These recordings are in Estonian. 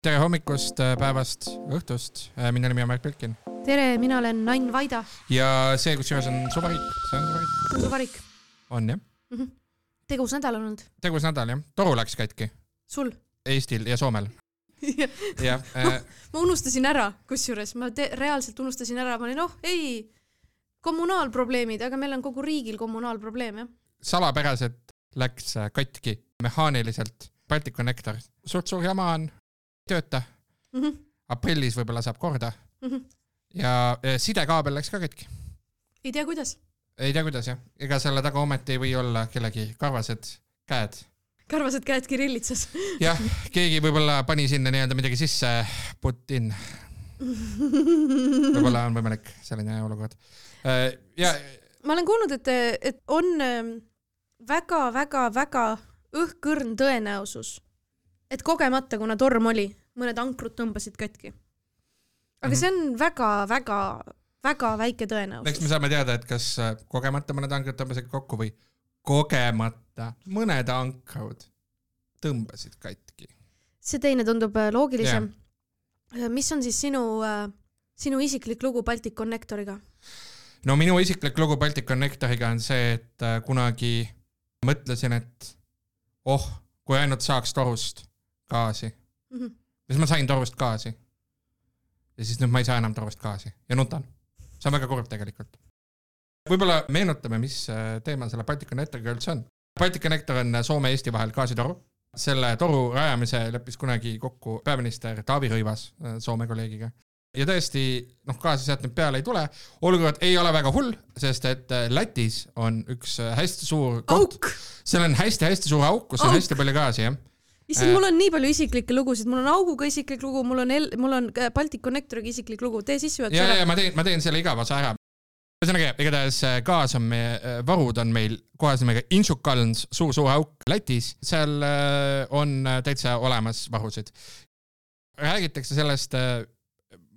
tere hommikust, päevast, õhtust, minu nimi on Marek Belkin tere, mina olen Nain Vaida. ja see, kusjuures on Suvarik, see on Suvarik. see on Suvarik. on jah mm -hmm.? tegus nädal olnud. tegus nädal jah, toru läks katki. sul? Eestil ja Soomel jah äh... ma unustasin ära, kusjuures ma reaalselt unustasin ära, ma olin, oh ei, kommunaalprobleemid, aga meil on kogu riigil kommunaalprobleem jah. salapäraselt läks katki mehaaniliselt Balticconnector, suht suur jama on tööta mm. -hmm. aprillis võib-olla saab korda mm. -hmm. ja sidekaabel läks ka katki. ei tea, kuidas. ei tea, kuidas jah, ega selle taga ometi ei või olla kellegi karvased käed. karvased käed Kirillitsas jah, keegi võib-olla pani sinna nii-öelda midagi sisse, put in. võib-olla on võimalik selline olukord. Äh, ja. ma olen kuulnud, et, et on väga-väga-väga ähm, õhkõrn tõenäosus, et kogemata, kuna torm oli, mõned ankrud tõmbasid katki. aga mm -hmm. see on väga-väga-väga väike tõenäosus. eks me saame teada, et kas äh, kogemata mõned ankrud tõmbasid kokku või kogemata mõned ankrud tõmbasid katki. see teine tundub äh, loogilisem yeah.. Äh, mis on siis sinu, sinu isiklik lugu Balticconnectoriga? no minu isiklik lugu Balticconnectoriga on see, et kunagi mõtlesin, et oh, kui ainult saaks torust gaasi mm. -hmm ja siis ma sain torust gaasi. ja siis nüüd ma ei saa enam torust gaasi ja nutan. see on väga kurb tegelikult. võib-olla meenutame, mis äh, teema selle Balticconnectoriga üldse on. Balticconnector on Soome-Eesti vahel gaasitoru. selle toru rajamise leppis kunagi kokku peaminister Taavi Rõivas äh, Soome kolleegiga ja tõesti, noh, gaasi sealt nüüd peale ei tule. olukord ei ole väga hull, sest et äh, Lätis on üks hästi suur auk. seal on hästi-hästi suur auk, kus on auk. hästi palju gaasi, jah issand, mul on nii palju isiklikke lugusid, mul on Auguga isiklik lugu, mul on mul on äh, Balticconnectoriga isiklik lugu, tee sissejuhatus ära. ja, ja ma teen, ma teen selle igava osa ära. ühesõnaga, igatahes äh, gaas on meie, äh, varud on meil kohas nimega Inčukalns, suur-suur auk Lätis, seal on täitsa olemas varusid. räägitakse sellest,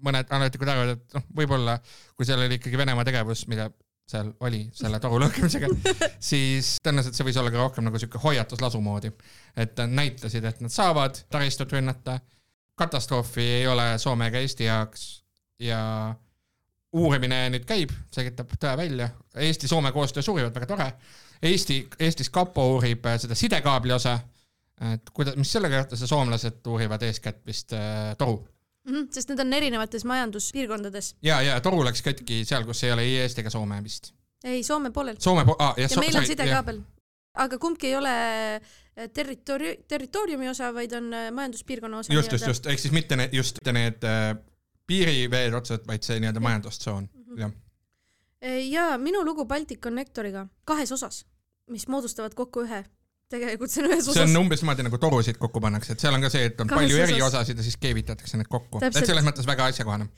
mõned analüütikud arvavad, et noh, võib-olla kui seal oli ikkagi Venemaa tegevus, mida seal oli selle toru lõhkimisega, siis tõenäoliselt see võis olla ka rohkem nagu sihuke hoiatuslasu moodi. et näitasid, et nad saavad taristut rünnata, katastroofi ei ole Soome ega Eesti jaoks. Ja uurimine nüüd käib, selgitab tõe välja, Eesti-Soome koostöö suurivad, väga tore. Eesti, Eestis kapo uurib seda sidekaabli osa, et kuidas, mis sellega juhtus ja soomlased uurivad eeskätt vist äh, toru mm. -hmm, sest need on erinevates majanduspiirkondades. ja, ja toru läks katki seal, kus ei ole ei Eesti ega Soome vist. ei, Soome poolel. Soome po-, aa, jah. ja meil on sidekaabel. aga kumbki ei ole äh, territoori-, territooriumi osa, vaid on äh, majanduspiirkonna osa. just, just, just, ehk siis mitte need, just need äh, piiriveed otsad, vaid see nii-öelda majandustsoon mm, -hmm. jah. ja minu lugu Balticconnectoriga kahes osas, mis moodustavad kokku ühe tegelikult see on ühes osas. see on umbes niimoodi nagu torusid kokku pannakse, et seal on ka see, et on Kahes palju osas. eriosasid ja siis keevitatakse need kokku. et selles mõttes väga asjakohane.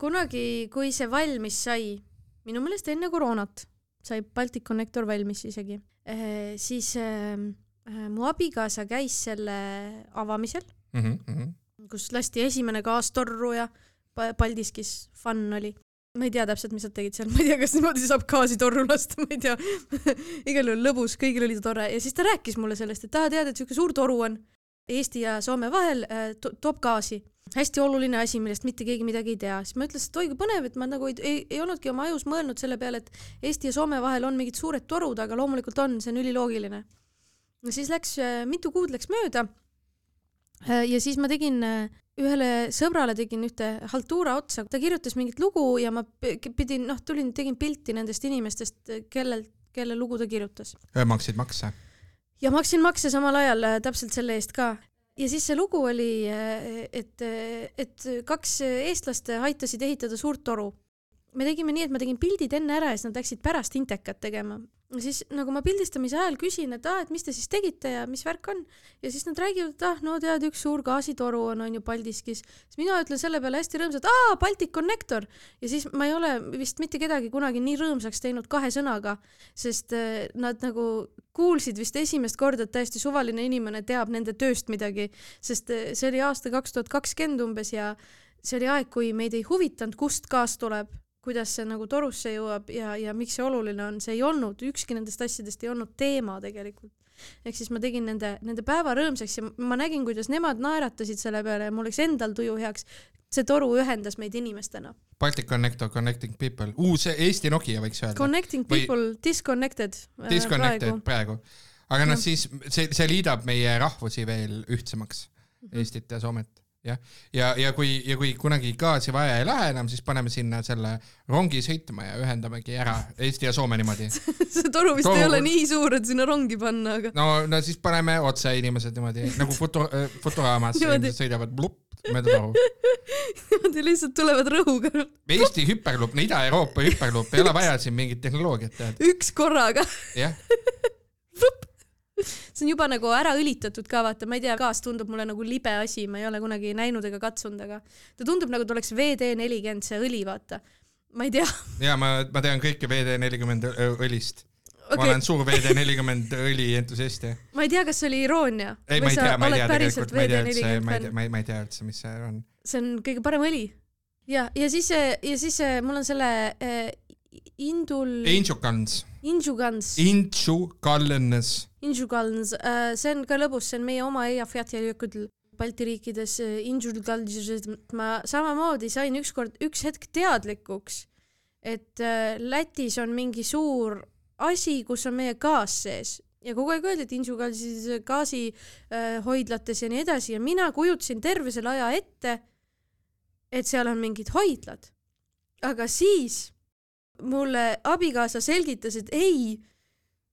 kunagi, kui see valmis sai, minu meelest enne koroonat sai Balticconnector valmis isegi eh,, siis eh, mu abikaasa käis selle avamisel mm, -hmm. kus lasti esimene gaastorru ja Paldiskis fun oli ma ei tea täpselt, mis nad tegid seal, ma ei tea, kas niimoodi saab gaasi torru lasta, ma ei tea igal juhul lõbus, kõigil oli tore ja siis ta rääkis mulle sellest, et aa, tead, et siuke suur toru on Eesti ja Soome vahel äh, to, toob gaasi. hästi oluline asi, millest mitte keegi midagi ei tea. siis ma ütlesin, et oi kui põnev, et ma nagu ei, ei, ei olnudki oma ajus mõelnud selle peale, et Eesti ja Soome vahel on mingid suured torud, aga loomulikult on, see on üliloogiline. ja siis läks äh,, mitu kuud läks mööda äh,. ja siis ma tegin ühele sõbrale tegin ühte haltuura otsa, ta kirjutas mingit lugu ja ma pidin, noh, tulin, tegin pilti nendest inimestest, kellel, kelle lugu ta kirjutas. maksid makse? ja maksin makse samal ajal äh, täpselt selle eest ka. ja siis see lugu oli, äh, et, et kaks eestlast aitasid ehitada suurt toru. me tegime nii, et ma tegin pildid enne ära ja siis nad läksid pärast intekat tegema siis nagu ma pildistamise ajal küsin, et aa et mis te siis tegite ja mis värk on. ja siis nad räägivad, et ah, no tead, üks suur gaasitoru on, on ju Paldiskis. siis mina ütlen selle peale hästi rõõmsalt, aa, Balticconnector. ja siis ma ei ole vist mitte kedagi kunagi nii rõõmsaks teinud kahe sõnaga, sest äh, nad nagu kuulsid vist esimest korda, et täiesti suvaline inimene teab nende tööst midagi, sest äh, see oli aasta kaks tuhat kakskümmend umbes ja see oli aeg, kui meid ei huvitanud, kust gaas tuleb kuidas see nagu torusse jõuab ja, ja miks see oluline on, see ei olnud, ükski nendest asjadest ei olnud teema tegelikult. ehk siis ma tegin nende, nende päeva rõõmsaks ja ma nägin, kuidas nemad naeratasid selle peale ja mul läks endal tuju heaks. see toru ühendas meid inimestena. Baltic Connector, Connecting People, uus Eesti Nokia võiks öelda. Connecting People, Disconnected. Disconnected praegu, praegu.. aga noh, siis see, see liidab meie rahvusi veel ühtsemaks mm, -hmm. Eestit ja Soomet jah, ja, ja, ja kui, ja kui kunagi gaasi vaja ei lähe enam, siis paneme sinna selle rongi sõitma ja ühendamegi ära Eesti ja Soome niimoodi see toru vist toru... ei ole nii suur, et sinna rongi panna, aga. no, no siis paneme otse inimesed niimoodi nagu foto, äh, fotoraamas inimesed sõidavad blupp mööda toru. niimoodi lihtsalt tulevad rõhuga. Eesti hüperluup, no Ida-Euroopa hüperluup, ei ole vaja siin mingit tehnoloogiat tead. üks korraga. jah see on juba nagu ära õlitatud ka, vaata, ma ei tea, gaas tundub mulle nagu libe asi, ma ei ole kunagi näinud ega katsunud, aga ta tundub nagu ta oleks WD nelikümmend, see õli, vaata. ma ei tea. ja ma, ma tean kõike WD nelikümmend õlist okay.. ma olen suur WD nelikümmend õli entusiast, jah. ma ei tea, kas see oli iroonia. ei, ma ei tea, ma ei tea tegelikult, ma ei tea üldse, ma ei tea, ma ei, ma ei tea üldse, mis see on. see on kõige parem õli. ja, ja siis, ja siis mul on selle äh, Indul. Inchukans. Inchukans. Inchukallens. Inchukallens, äh, see on ka lõbus, see on meie oma Eyjafjallajökull Balti riikides äh, ma samamoodi sain ükskord, üks hetk teadlikuks, et äh, Lätis on mingi suur asi, kus on meie gaas sees. Ja kogu aeg öeldi, et Inčukalsis gaasihoidlates ja nii edasi. Ja mina kujutasin terve selle aja ette, et seal on mingid hoidlad. aga siis mulle abikaasa selgitas, et ei,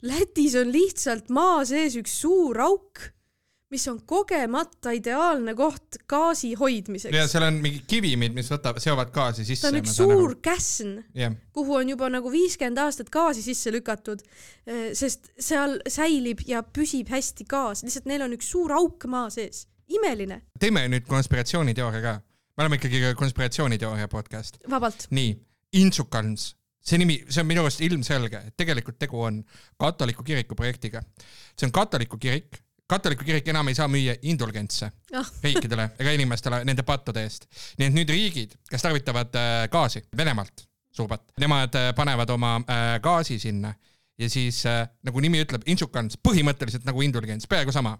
Lätis on lihtsalt maa sees üks suur auk, mis on kogemata ideaalne koht gaasi hoidmiseks. ja seal on mingid kivimid, mis võtavad, seovad gaasi sisse. ta on üks suur nagu... käsn yeah., kuhu on juba nagu viiskümmend aastat gaasi sisse lükatud, eh, sest seal säilib ja püsib hästi gaas, lihtsalt neil on üks suur auk maa sees, imeline. teeme nüüd konspiratsiooniteooria ka me oleme ikkagi konspiratsiooniteooria podcast. vabalt. nii, Intsukans see nimi, see on minu arust ilmselge, et tegelikult tegu on katoliku kiriku projektiga. see on katoliku kirik, katoliku kirik enam ei saa müüa indulgentse oh. riikidele ega inimestele nende pattude eest. nii et nüüd riigid, kes tarvitavad äh, gaasi Venemaalt, suurpatt, nemad äh, panevad oma äh, gaasi sinna ja siis nagu nimi ütleb, insukans põhimõtteliselt nagu indulgents, peaaegu sama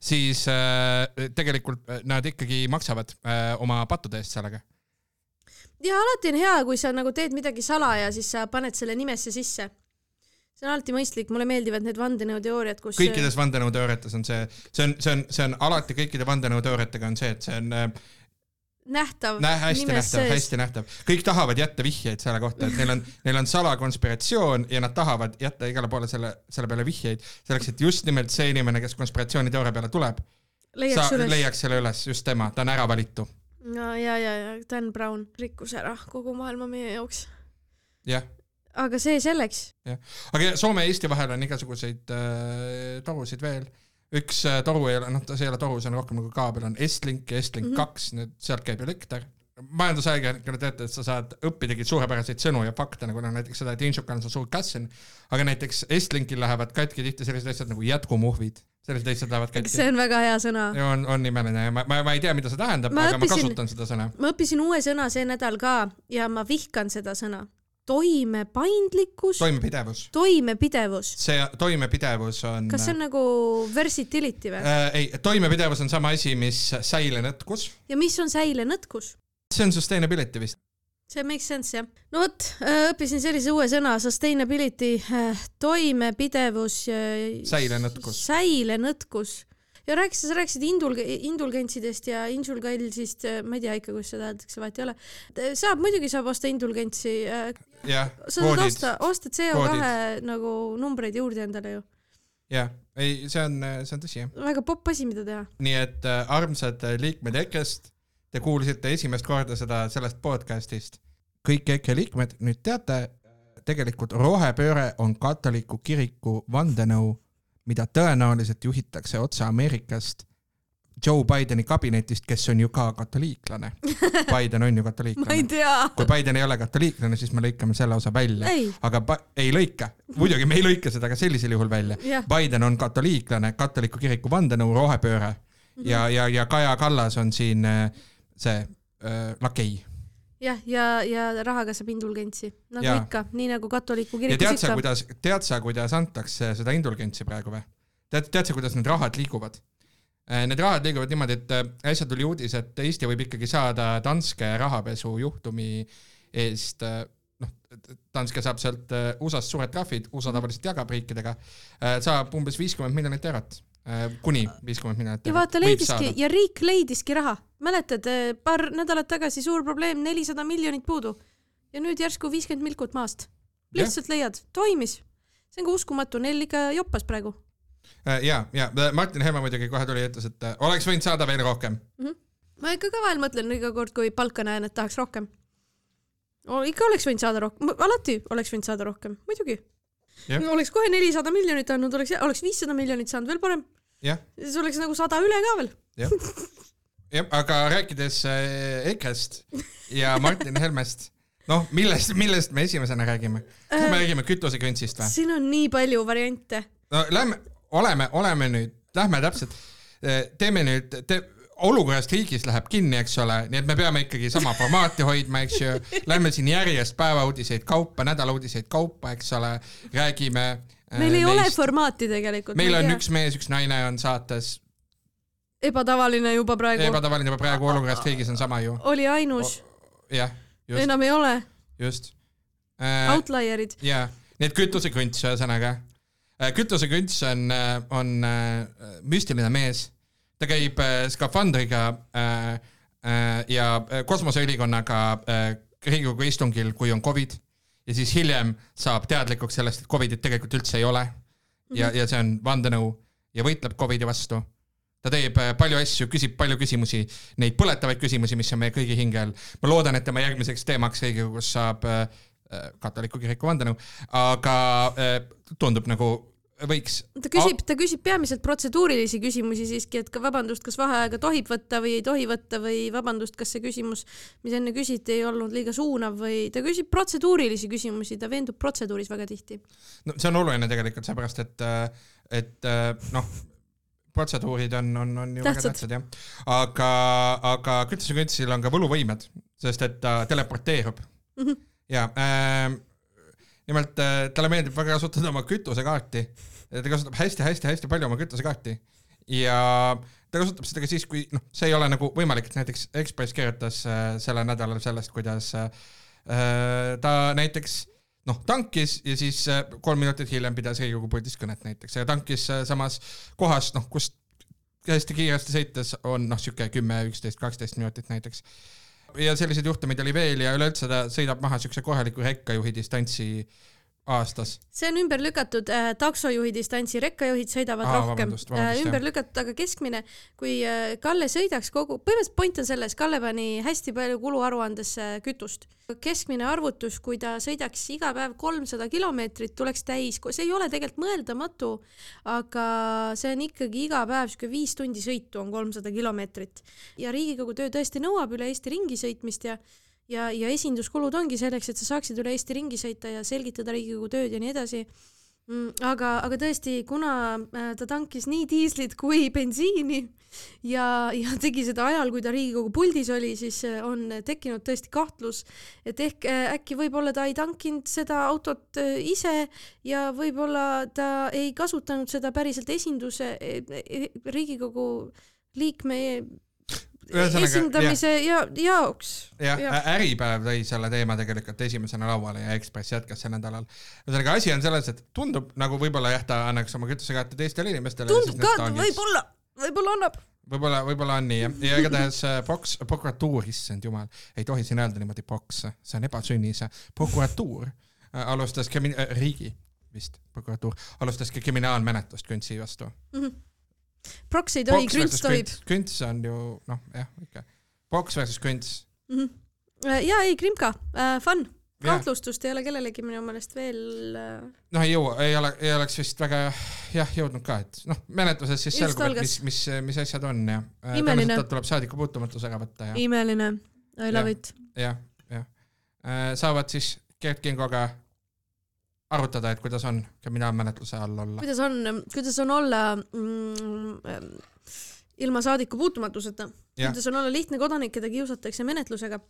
siis tegelikult nad ikkagi maksavad oma pattude eest sellega ja alati on hea, kui sa nagu teed midagi salaja, siis sa paned selle nimesse sisse. see on alati mõistlik, mulle meeldivad need vandenõuteooriad, kus kõikides vandenõuteooriates on see, see on, see on, see on alati kõikide vandenõuteooriatega on see, et see on äh, nähtav Nä,. hästi nähtav, hästi nähtav. kõik tahavad jätta vihjeid selle kohta, et neil on, neil on salakonspiratsioon ja nad tahavad jätta igale poole selle, selle peale vihjeid, selleks et just nimelt see inimene, kes konspiratsiooniteooria peale tuleb, leiaks, selle üles, just tema, ta on äravalitu no ja, ja, ja Dan Brown rikkus ära kogu maailma meie jaoks. jah. aga see selleks. jah, aga Soome ja Eesti vahel on igasuguseid äh, torusid veel. üks äh, toru ei ole, noh, see ei ole toru, see on rohkem nagu kaabel, on Estlink ja Estlink mhm. kaks mm -hmm., nüüd sealt käib elekter majandusajakirjanikuna teate, et sa saad õppidagi suurepäraseid sõnu ja fakte, nagu noh näiteks seda, et Inšukan on suur kassin, aga näiteks Estlinkil lähevad katki tihti sellised asjad nagu jätkumuhvid, sellised asjad lähevad katki. see on väga hea sõna. on, on imeline ja ma, ma, ma ei tea, mida see tähendab, aga õppisin, ma kasutan seda sõna. ma õppisin uue sõna see nädal ka ja ma vihkan seda sõna toimepaindlikkus. toimepidevus. toimepidevus. see toimepidevus on. kas see on nagu versatility või äh,? ei, toimepidevus on sama asi, mis säilenõtkus. ja mis on säilenõtkus? see on sustainability vist. See makes sense jah. no vot, äh, õppisin sellise uue sõna sustainability, äh, toimepidevus. säilenõtkus. säilenõtkus ja rääkisid, sa rääkisid indul-, indulgentsidest ja insulgallsist, äh, ma ei tea ikka, kuidas seda öeldakse, vahet ei ole. saab, muidugi saab osta indulgentsi. jah, saad osta, osta CO2 nagu numbreid juurde endale ju. jah, ei, see on, see on tõsi jah. väga popp asi, mida teha. nii et äh, armsad liikmed EKRE-st Te kuulsite esimest korda seda sellest podcast'ist. kõik EKRE liikmed nüüd teate, tegelikult rohepööre on katoliku kiriku vandenõu, mida tõenäoliselt juhitakse otse Ameerikast Joe Bideni kabinetist, kes on ju ka katoliiklane. Biden on ju katoliiklane. kui Biden ei ole katoliiklane, siis me lõikame selle osa välja. aga ei lõika, muidugi me ei lõika seda ka sellisel juhul välja. Biden on katoliiklane, katoliku kiriku vandenõu, rohepööre ja, ja, ja Kaja Kallas on siin äh, see äh, lakei jah, ja, ja, ja rahaga saab indulgentsi, nagu ja. ikka, nii nagu katoliku kirikus ikka. tead sa, kuidas, tead sa, kuidas antakse seda indulgentsi praegu või? tead, tead sa, kuidas need rahad liiguvad? Need rahad liiguvad niimoodi, et äh, äsja tuli uudis, et Eesti võib ikkagi saada Danske rahapesujuhtumi eest äh, noh, Danske saab sealt äh, USA-st suured trahvid, USA tavaliselt jagab riikidega, saab umbes viiskümmend miljonit eurot, kuni viiskümmend miljonit ja vaata, leidiski ja riik leidiski raha. mäletad, paar nädalat tagasi suur probleem, nelisada miljonit puudu ja nüüd järsku viiskümmend milkut maast. lihtsalt leiad, toimis. see on ka uskumatu, neil ikka joppas praegu. ja, ja Martin Helme muidugi kohe tuli ja ütles, et äh, oleks võinud saada veel rohkem. ma ikka ka vahel mõtlen iga kord, kui palka näen, et tahaks rohkem. ikka oleks võinud saada rohkem, alati oleks võinud saada rohkem, muidugi. Oleks kohe nelisada miljonit andnud, oleks, oleks viissada miljonit saanud, veel parem. siis oleks nagu sada üle ka veel. jah, jah, aga rääkides äh, EKRE-st ja Martin Helmest, noh, millest, millest me esimesena räägime? kas me räägime kütuseküntsist või? siin on nii palju variante. no lähme, oleme, oleme nüüd, lähme täpselt, teeme nüüd te,, olukorrast riigis läheb kinni, eks ole, nii et me peame ikkagi sama formaati hoidma, eks ju. Lähme siin järjest päevauudiseid kaupa, nädalauudiseid kaupa, eks ole, räägime. meil ei ole formaati tegelikult. meil on üks mees, üks naine on saates, ebatavaline juba praegu. ebatavaline juba praegu olukorrast riigis on sama ju. oli ainus, jah, just, enam ei ole. just äh,. Outlierid. jaa, et kütusekünts ühesõnaga. kütusekünts on, on äh, müstiline mees, ta käib äh, skafandriga äh, äh, ja äh, kosmoseülikonnaga äh, Riigikogu istungil, kui on Covid. Ja siis hiljem saab teadlikuks sellest, et Covidit tegelikult üldse ei ole. Ja, ja see on vandenõu ja võitleb Covidi vastu. Ta teeb äh, palju asju, küsib palju küsimusi, neid põletavaid küsimusi, mis on meie kõigi hingel. ma loodan, et tema järgmiseks teemaks Riigikogus saab äh, katoliku kiriku vandenõu, aga äh, tundub nagu võiks. ta küsib, ta küsib peamiselt protseduurilisi küsimusi siiski, et ka vabandust, kas vaheaega tohib võtta või ei tohi võtta või vabandust, kas see küsimus, mis enne küsiti, ei olnud liiga suunav või ta küsib protseduurilisi küsimusi, ta veendub protseduuris väga tihti. no see on oluline tegelikult seepärast, et, et noh, protseduurid on, on, on ju väga Tähtsad. jah. aga, aga kütuseküntsil on ka võluvõimed, sest et ta teleporteerub mm. -hmm. ja äh, nimelt äh, talle meeldib väga kasutada oma kütusekaarti. Ta kasutab hästi-hästi-hästi palju oma kütusekaarti ja ta kasutab seda ka siis, kui noh, see ei ole nagu võimalik, et näiteks Ekspress kirjutas äh, sellel nädalal sellest, kuidas äh, ta näiteks noh, tankis ja siis äh, kolm minutit hiljem pidas Riigikogu puldis kõnet näiteks ja tankis äh, samas kohas, noh, kust hästi kiiresti sõites on noh, sihuke kümme, üksteist, kaksteist minutit näiteks. ja selliseid juhtumeid oli veel ja üleüldse ta sõidab maha siukse kohaliku rekkajuhi distantsi aastas. see on ümber lükatud äh, taksojuhi distantsi, rekkajuhid sõidavad Aa, rohkem äh,, ümber lükatud, aga keskmine, kui äh, Kalle sõidaks kogu, põhimõtteliselt point on selles, Kalle pani hästi palju kuluaruandesse kütust. keskmine arvutus, kui ta sõidaks iga päev kolmsada kilomeetrit, tuleks täis, see ei ole tegelikult mõeldamatu, aga see on ikkagi iga päev sihuke viis tundi sõitu on kolmsada kilomeetrit ja Riigikogu töö tõesti nõuab üle Eesti ringi sõitmist ja ja, ja esinduskulud ongi selleks, et sa saaksid üle Eesti ringi sõita ja selgitada Riigikogu tööd ja nii edasi mm,. aga, aga tõesti, kuna äh, ta tankis nii diislit kui bensiini ja, ja tegi seda ajal, kui ta Riigikogu puldis oli, siis äh, on tekkinud tõesti kahtlus, et ehk äh, äkki võib-olla ta ei tankinud seda autot ise ja võib-olla ta ei kasutanud seda päriselt esinduse, Riigikogu liikme esindamise ja, jaoks. jah ja., Äripäev tõi selle teema tegelikult esimesena lauale ja Ekspress jätkas sel nädalal. ühesõnaga asi on selles, et tundub nagu võib-olla jah, ta annaks oma kütusekaarte teistele inimestele. tundub ka, võib-olla, võib-olla annab. võib-olla, võib-olla on nii jah, ja igatahes äh, Boks, prokuratuur, issand jumal, ei tohi siin öelda niimoodi Boks, see on ebasünnis, prokuratuur äh, alustas krimi-, riigi vist prokuratuur, alustas ka kriminaalmenetlust Küntsi vastu. Proks ei tohi, krünts tohib. Künts on ju noh, jah ikka, Boks versus Künts. ja ei, Krimka äh,, fun. Kahtlustust ei ole kellelegi minu meelest veel äh,. noh, ei jõua, ei ole, ei oleks vist väga jah jõudnud ka, et noh, menetluses siis selgub, et mis, mis, mis asjad on ja äh, tõenäoliselt tuleb saadikupuutumatus ära võtta ja imeline. I love Jah. it. jah, jah. saavad siis Gerd Kingoga arutada, et kuidas on kriminaalmenetluse all olla. kuidas on, kuidas on olla mm, ilma saadiku puutumatuseta? Kuidas on olla lihtne kodanik, keda kiusatakse menetlusega?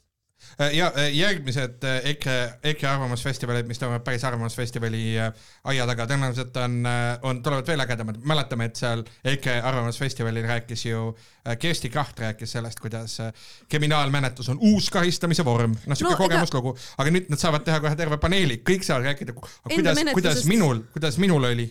Äh, ja äh, järgmised äh, EKRE, EKRE Arvamusfestivalid, mis toimuvad päris Arvamusfestivali aia taga, tõenäoliselt on, on, tulevad veel ägedamad. mäletame, et seal EKRE Arvamusfestivalil rääkis ju Kersti Kracht rääkis sellest, kuidas kriminaalmenetlus on uus karistamise vorm, noh siuke no, kogemuslugu, aga nüüd nad saavad teha kohe terve paneeli, kõik saavad rääkida, kuidas, kuidas minul, kuidas minul oli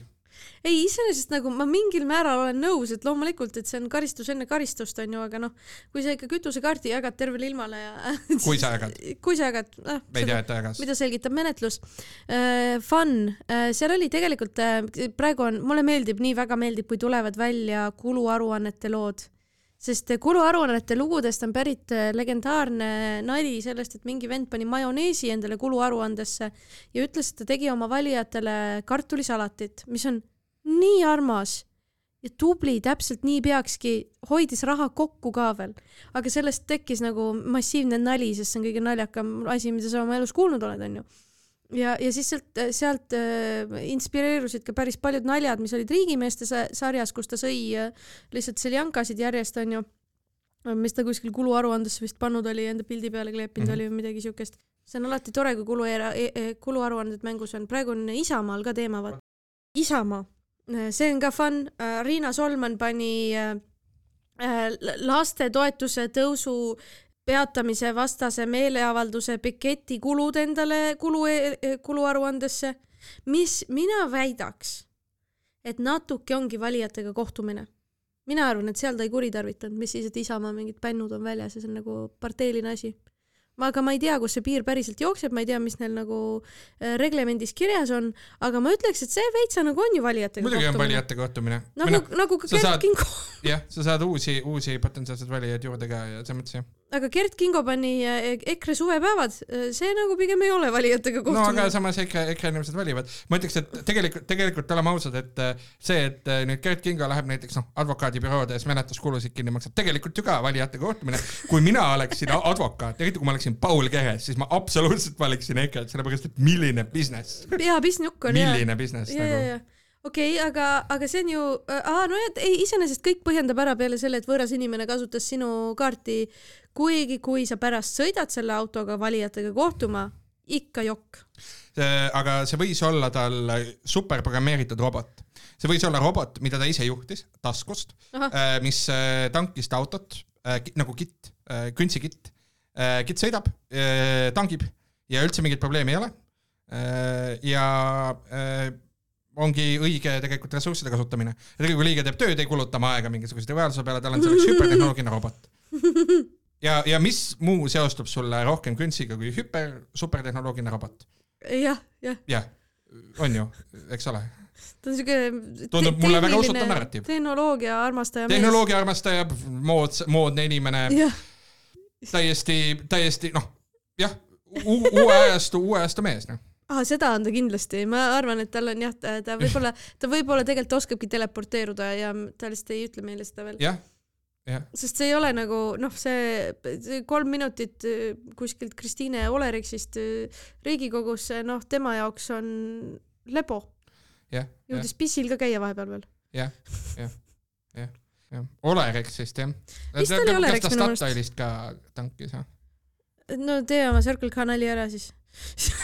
ei, iseenesest nagu ma mingil määral olen nõus, et loomulikult, et see on karistus enne karistust, onju, aga noh, kui sa ikka kütusekaardi jagad tervele ilmale ja kui sa jagad? kui sa jagad, noh. me ei tea, et ta jagas. mida selgitab menetlus uh,. Fun uh,, seal oli tegelikult uh, praegu on, mulle meeldib, nii väga meeldib, kui tulevad välja kuluaruannete lood sest kuluaruannete lugudest on pärit legendaarne nali sellest, et mingi vend pani majoneesi endale kuluaruandesse ja ütles, et ta tegi oma valijatele kartulisalatit, mis on nii armas ja tubli, täpselt nii peakski, hoidis raha kokku ka veel. aga sellest tekkis nagu massiivne nali, sest see on kõige naljakam asi, mida sa oma elus kuulnud oled, onju. ja, ja siis sealt, sealt äh, inspireerusid ka päris paljud naljad, mis olid riigimeeste sarjas, kus ta sõi äh, lihtsalt seljankasid järjest, onju mis ta kuskil kuluaruandesse vist pannud oli, enda pildi peale kleepinud mm -hmm. oli või midagi siukest. see on alati tore, kui kulu, e, e, kuluaruanded mängus on. praegu on Isamaal ka teema, vaata. Isamaa see on ka fun. Äh, Riina Solman pani äh, lastetoetuse tõusu peatamise vastase meeleavalduse piketi kulud endale kulu, e-, kuluaruandesse, mis mina väidaks, et natuke ongi valijatega kohtumine. mina arvan, et seal ta ei kuritarvitanud, mis siis, et Isamaa mingid bännud on väljas ja see on nagu parteiline asi aga ma ei tea, kus see piir päriselt jookseb, ma ei tea, mis neil nagu äh, reglemendis kirjas on, aga ma ütleks, et see veitsa nagu on ju valijatega muidugi kohtumine. on valijate kohtumine. nagu, nagu ka Kert Kingo. jah, sa saad uusi, uusi potentsiaalseid valijaid juurde ka ja selles mõttes jah aga Gert Kingo pani äh, EKRE suvepäevad, äh, see nagu pigem ei ole valijatega kohtumine. no aga samas EKRE, EKRE inimesed valivad. ma ütleks, et tegelikult, tegelikult oleme ausad, et äh, see, et nüüd Gert Kingo läheb näiteks noh, advokaadibüroodes menetluskulusid kinni maksab, tegelikult ju ka valijate kohtumine. kui mina oleksin advokaat, eriti kui ma oleksin Paul Keres, siis ma absoluutselt valiksin EKRE-t, sellepärast et milline business. jaa, business-nukk on. milline business ja, nagu okei okay,, aga, aga see on ju äh,, aa, no et ei, iseenesest kõik põhjendab ära peale selle, et võõras inimene kasutas sinu kaarti, kuigi kui sa pärast sõidad selle autoga valijatega kohtuma, ikka jokk. aga see võis olla tal super programmeeritud robot. see võis olla robot, mida ta ise juhtis taskust, äh, mis äh, tankis ta autot äh, nagu kitt, küntsikitt. kitt sõidab, tangib ja üldse mingit probleemi ei ole. ja ongi õige tegelikult ressursside kasutamine. kui liige teeb tööd, ei kuluta oma aega mingisuguse reaalsuse peale, tal on selleks hüpertehnoloogiline robot. ja, ja mis muu seostub sulle rohkem künsiga kui hüper, supertehnoloogiline robot? jah, jah. jah, on ju, eks ole ta on siuke tundub mulle väga usutav narratiiv. tehnoloogia armastaja tehnoloogia mees. armastaja, mood, moodne inimene. täiesti, täiesti noh, jah, uue ajastu, uue ajastu mees, noh ah,. seda on ta kindlasti, ma arvan, et tal on jah, ta, võib-olla, ta võib-olla tegelikult oskabki teleporteeruda ja ta lihtsalt ei ütle meile seda veel. jah, jah. sest see ei ole nagu noh, see, kolm minutit äh, kuskilt Kristiine Oleriksist äh, Riigikogusse, noh, tema jaoks on lebo. jõudis pissil ka käia vahepeal veel. jah, jah, jah, jah. Oleriksist jah. mis ta? Statoilist ka tankis või? no tee oma Circle K nali ära siis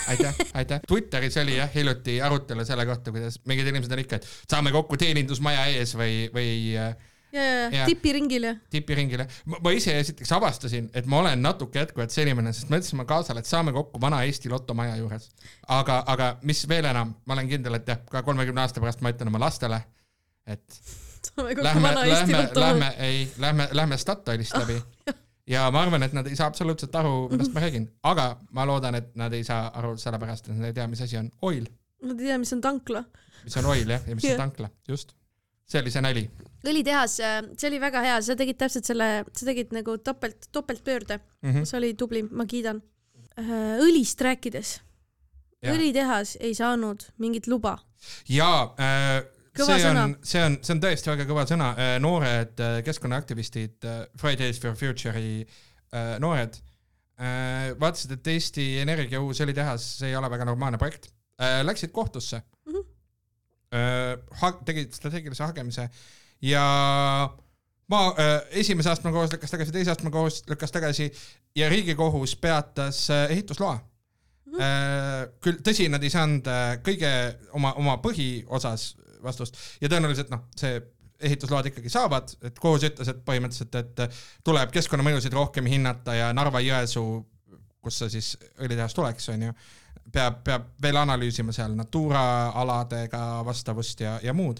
aitäh, aitäh. Twitteris oli jah hiljuti arutelu selle kohta, kuidas mingid inimesed on ikka, et saame kokku teenindusmaja ees või, või ja, ja, ja tipiringil ja. tipiringil jah. ma ise esiteks avastasin, et ma olen natuke jätkuvalt see inimene, sest ma ütlesin oma kaasale, et saame kokku vana Eesti lotomaja juures. aga, aga mis veel enam, ma olen kindel, et jah, ka kolmekümne aasta pärast ma ütlen oma lastele, et lähme, lähme, lähme, ei, lähme, lähme Statoilist läbi ja ma arvan, et nad ei saa absoluutselt aru, millest ma räägin, aga ma loodan, et nad ei saa aru sellepärast, et nad ei tea, mis asi on oil. Nad ei tea, mis on tankla. mis on oil jah, ja mis yeah. on tankla, just. see oli see nali. Õlitehas, äh, see oli väga hea, sa tegid täpselt selle, sa tegid nagu topelt, topeltpöörde mm. -hmm. see oli tubli, ma kiidan. Äh, õlist rääkides. õlitehas ei saanud mingit luba. jaa äh, Kõva see on, see on, see on tõesti väga kõva sõna. Äh, noored äh, keskkonnaaktivistid, äh, Fridays for Future'i noored vaatasid, et Eesti Energia uus õlitehas, see ei ole väga normaalne projekt. Läksid kohtusse mm, -hmm. tegid strateegilise hagemise ja maa äh, esimese astme kohus lükkas tagasi, teise astme kohus lükkas tagasi ja Riigikohus peatas äh, ehitusloa mm. -hmm. küll tõsi, nad ei saanud kõige oma, oma põhiosas vastust ja tõenäoliselt noh, see ehitusload ikkagi saavad, et kohus ütles, et põhimõtteliselt, et tuleb keskkonnamõjusid rohkem hinnata ja Narva-Jõesuu, kus see siis õlitehas tuleks, onju, peab, peab veel analüüsima seal Natura aladega vastavust ja, ja muud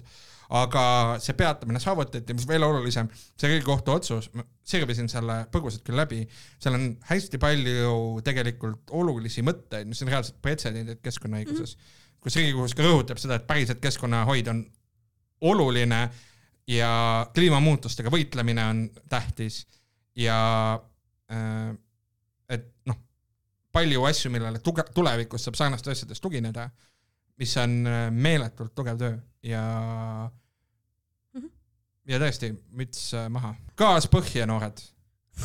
aga see peatamine saavutati, mis veel olulisem, see Riigikohtu otsus, ma sirvisin selle põgusalt küll läbi, seal on hästi palju tegelikult olulisi mõtteid, mis on reaalselt pretsedendid keskkonnaõiguses mm, -hmm. kus Riigikohus ka rõhutab seda, et päriselt keskkonnahoid on oluline ja kliimamuutustega võitlemine on tähtis ja äh, et noh, palju asju, millele tuge-, tulevikus saab sarnastes asjades tugineda mis on äh, meeletult tugev töö ja mm -hmm. ja tõesti, müts äh, maha. gaas põhja, noored.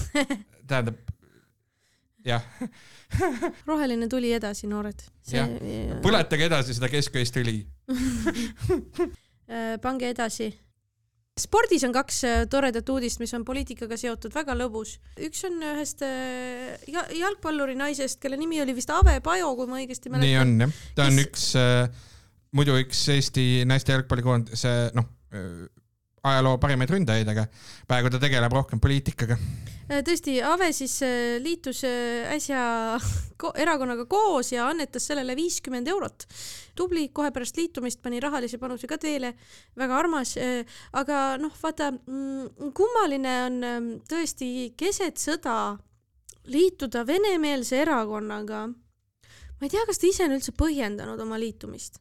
tähendab, jah roheline tuli edasi, noored. jah, põletage edasi seda kesköist õli äh, pange edasi spordis on kaks äh, toredat uudist, mis on poliitikaga seotud, väga lõbus. üks on ühest äh, jalgpalluri naisest, kelle nimi oli vist Ave Pajo, kui ma õigesti mäletan. nii on jah, ta on Kes... üks äh,, muidu üks Eesti naiste jalgpallikoondise noh äh,, ajaloo parimaid ründajaid, aga praegu ta tegeleb rohkem poliitikaga. Äh, tõesti, Ave siis äh, liitus äh, äsja ko erakonnaga koos ja annetas sellele viiskümmend eurot. tubli, kohe pärast liitumist pani rahalise panuse ka teele, väga armas, aga noh, vaata, mm, kummaline on ähm, tõesti keset sõda liituda venemeelse erakonnaga. ma ei tea, kas ta ise on üldse põhjendanud oma liitumist,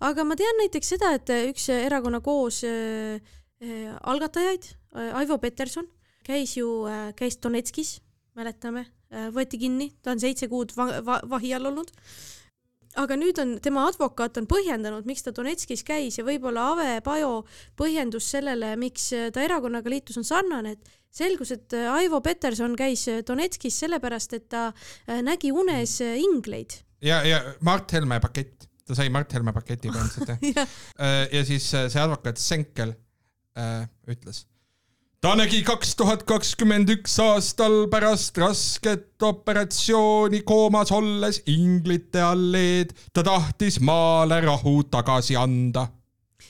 aga ma tean näiteks seda, et üks erakonna koos äh, algatajaid, Aivo Peterson käis ju, äh, käis Donetskis, mäletame, võeti kinni, ta on seitse kuud va va vahi all olnud. aga nüüd on tema advokaat on põhjendanud, miks ta Donetskis käis ja võib-olla Ave Pajo põhjendus sellele, miks ta erakonnaga liitus, on sarnane, et selgus, et Aivo Peterson käis Donetskis sellepärast, et ta nägi unes ingleid. ja, ja Mart Helme pakett, ta sai Mart Helme paketi põhimõtteliselt jah ja siis see advokaat Senkel äh, ütles. Ta nägi kaks tuhat kakskümmend üks aastal pärast rasket operatsiooni koomas olles inglite alleed, ta tahtis maale rahu tagasi anda.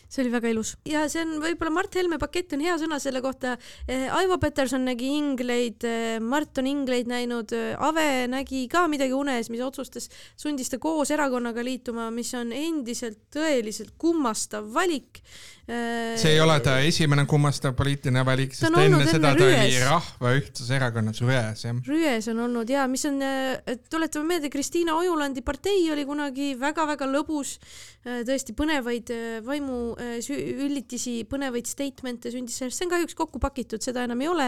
See oli väga ilus. Ja see on võib-olla Mart Helme pakett on hea sõna selle kohta. Eh, Aivo Peterson nägi ingleid, eh, Mart on ingleid näinud, eh, Ave nägi ka midagi unes, mis otsustas, sundis ta koos erakonnaga liituma, mis on endiselt tõeliselt kummastav valik see ei ole ta esimene kummastav poliitiline valik, sest enne seda ta rües. oli Rahva Ühtsuse Erakonnas Rües, jah. Rües on olnud ja mis on, tuletame meelde, Kristiina Ojulandi partei oli kunagi väga-väga lõbus, tõesti põnevaid vaimuüllitisi, põnevaid statement'e sündis sellest, see on kahjuks kokku pakitud, seda enam ei ole.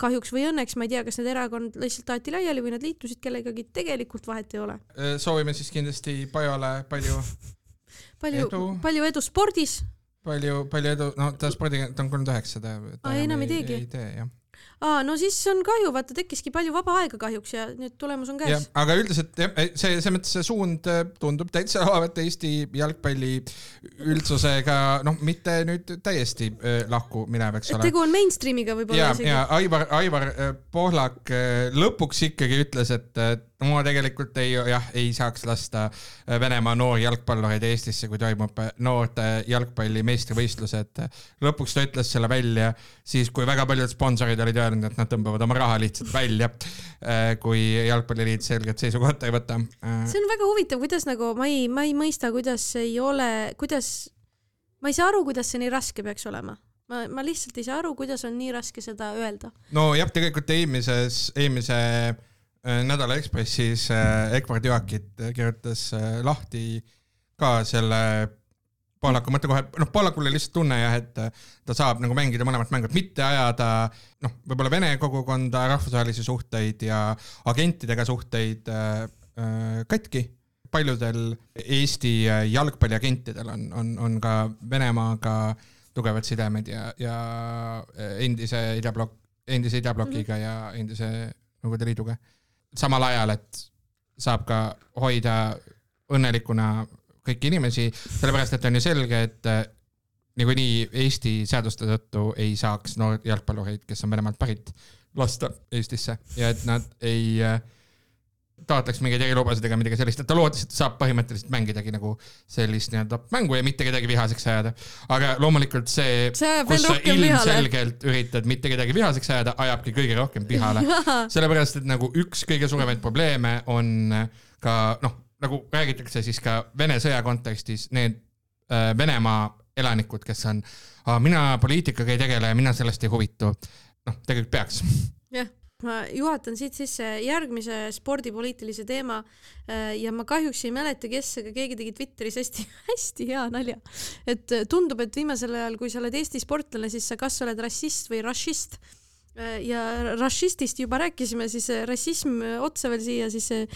kahjuks või õnneks, ma ei tea, kas need erakond lihtsalt aeti laiali või nad liitusid kellegagi, tegelikult vahet ei ole. soovime siis kindlasti Pajale palju palju, palju edu spordis palju, palju edu, no ta spordiga, ta on kolmkümmend üheksa, ta, Aa, enam ei, ei teegi. ei tee, jah aa, no siis on kahju, vaata tekkiski palju vaba aega kahjuks ja nüüd tulemus on käes. aga üldiselt jah, see, selles mõttes see suund äh, tundub täitsa olevat Eesti jalgpalli üldsusega, noh, mitte nüüd täiesti äh, lahku minev, eks ole. tegu on mainstream'iga võib-olla isegi. ja Aivar, Aivar äh, Pohlak lõpuks ikkagi ütles, et ma tegelikult ei, jah, ei saaks lasta Venemaa noori jalgpallureid Eestisse, kui toimub noorte jalgpalli meistrivõistlused. lõpuks ta ütles selle välja siis, kui väga paljud sponsorid olid öelnud, et nad tõmbavad oma raha lihtsalt välja, äh, kui Jalgpalliliit selget seisukohta ei võta. Äh, see on väga huvitav, kuidas nagu ma ei, ma ei mõista, kuidas ei ole, kuidas, ma ei saa aru, kuidas see nii raske peaks olema ma, ma lihtsalt ei saa aru, kuidas on nii raske seda öelda. nojah, tegelikult eelmises, eelmise äh, nädala Ekspressis Egvard Joakit kirjutas lahti ka selle Poolaku mõte kohe, noh, Poolakul oli lihtsalt tunne jah, et ta saab nagu mängida mõlemat mängu, et mitte ajada noh, võib-olla Vene kogukonda, rahvusvahelisi suhteid ja agentidega suhteid äh, äh katki. paljudel Eesti jalgpalliagentidel on, on, on ka Venemaaga tugevad sidemed ja, ja endise idablok, endise idablokiga mm -hmm. ja endise Nõukogude Liiduga. samal ajal, et saab ka hoida õnnelikuna kõiki inimesi, sellepärast et on ju selge, et niikuinii Eesti seaduste tõttu ei saaks noori jalgpallureid, kes on Venemaalt pärit, lasta Eestisse ja et nad ei äh, taotleks mingeid erilubasid ega midagi sellist, et ta lootis, et saab põhimõtteliselt mängidagi nagu sellist nii-öelda mängu ja mitte kedagi vihaseks ajada. aga loomulikult see, kus sa rohkem vihale. ilmselgelt üritad mitte kedagi vihaseks ajada, ajabki kõige rohkem vihale. sellepärast, et nagu üks kõige suuremaid probleeme on ka noh, nagu räägitakse siis ka Vene sõja kontekstis need äh, Venemaa elanikud, kes on, mina poliitikaga ei tegele mina sellest ei huvitu. noh, tegelikult peaks jah, ma juhatan siit sisse järgmise spordipoliitilise teema äh, ja ma kahjuks ei mäleta, kes, aga keegi tegi Twitteris hästi, hästi hea nalja. et äh, tundub, et viimasel ajal, kui sa oled Eesti sportlane, siis sa kas oled rassist või rašist. Ja rašistist juba rääkisime, siis äh, rassism äh, otsa veel siia, siis äh,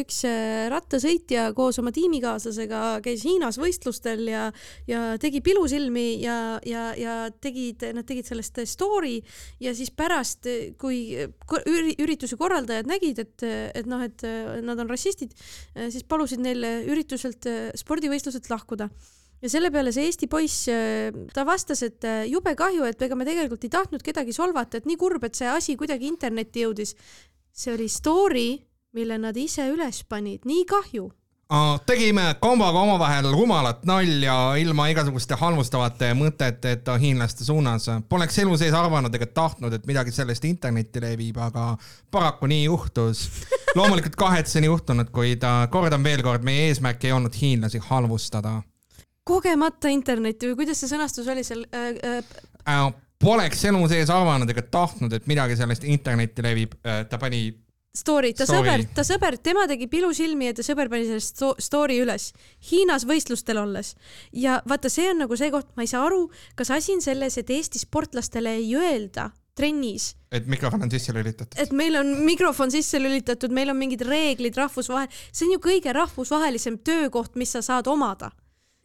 üks äh, rattasõitja koos oma tiimikaaslasega käis Hiinas võistlustel ja ja tegi pilusilmi ja, ja, ja tegid, nad tegid sellest story ja siis pärast, kui ürituse korraldajad nägid, et, et noh, et nad on rassistid, siis palusid neil ürituselt, spordivõistluselt lahkuda ja selle peale see Eesti poiss, ta vastas, et jube kahju, et ega me tegelikult ei tahtnud kedagi solvata, et nii kurb, et see asi kuidagi internetti jõudis. see oli story, mille nad ise üles panid, nii kahju tegime kombaga omavahel rumalat nalja ilma igasuguste halvustavate mõteteta hiinlaste suunas. Poleks elu sees arvanud ega tahtnud, et midagi sellest internetti levib, aga paraku nii juhtus. loomulikult kahetsen juhtunut, kuid äh, kordan veel kord, meie eesmärk ei olnud hiinlasi halvustada kogemata internetti või kuidas see sõnastus oli seal äh,? Äh, äh,. Poleks elu sees arvanud ega tahtnud, et midagi sellest internetti levib, ta pani story, ta Story. sõber, ta sõber, tema tegi pilusilmi ja ta sõber pani sellest sto- story üles Hiinas võistlustel olles ja vaata, see on nagu see koht, ma ei saa aru, kas asi on selles, et Eesti sportlastele ei öelda trennis, et mikrofon on sisse lülitatud. et meil on mikrofon sisse lülitatud, meil on mingid reeglid rahvusvahel, see on ju kõige rahvusvahelisem töökoht, mis sa saad omada.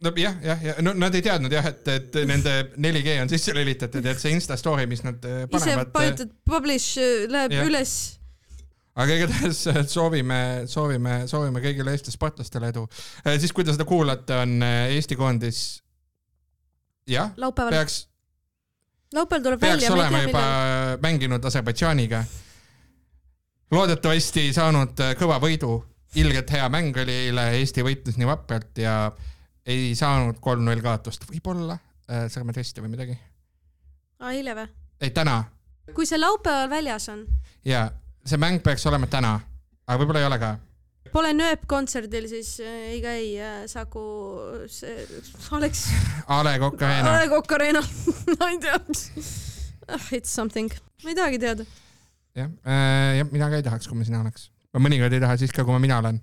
No jah, jah, ja no nad ei teadnud jah, et, et nende 4G on sisse lülitatud ja et see Insta story, mis nad äh, ise panevad. vajutad publish, läheb Jah. ja. üles. aga igatahes soovime, soovime, soovime kõigile Eesti sportlastele edu. siis, kui te seda kuulate, on Eesti koondis, jah, peaks, laupäeval tuleb peaks välja, ei olema juba millal. mänginud Aserbaidžaaniga. loodetavasti saanud kõva võidu, ilgelt hea mäng oli eile, Eesti võitlus nii vapralt ja ei saanud kolm-null kaotust, võib-olla äh, sõrmetesti või midagi. aa, eile või? ei, täna kui see laupäeval väljas on, ja see mäng peaks olema täna, aga võib-olla ei ole ka. Pole nööp kontserdil, siis äh, ei käi äh, Saku, see Alex, A Le Coq Arena. A Le Coq Arena, ma ei tea. It's something, ma ei tahagi teada. jah, jah, mina ka ei tahaks, kui ma sina oleks. ma mõnikord ei taha siis ka, kui ma mina olen.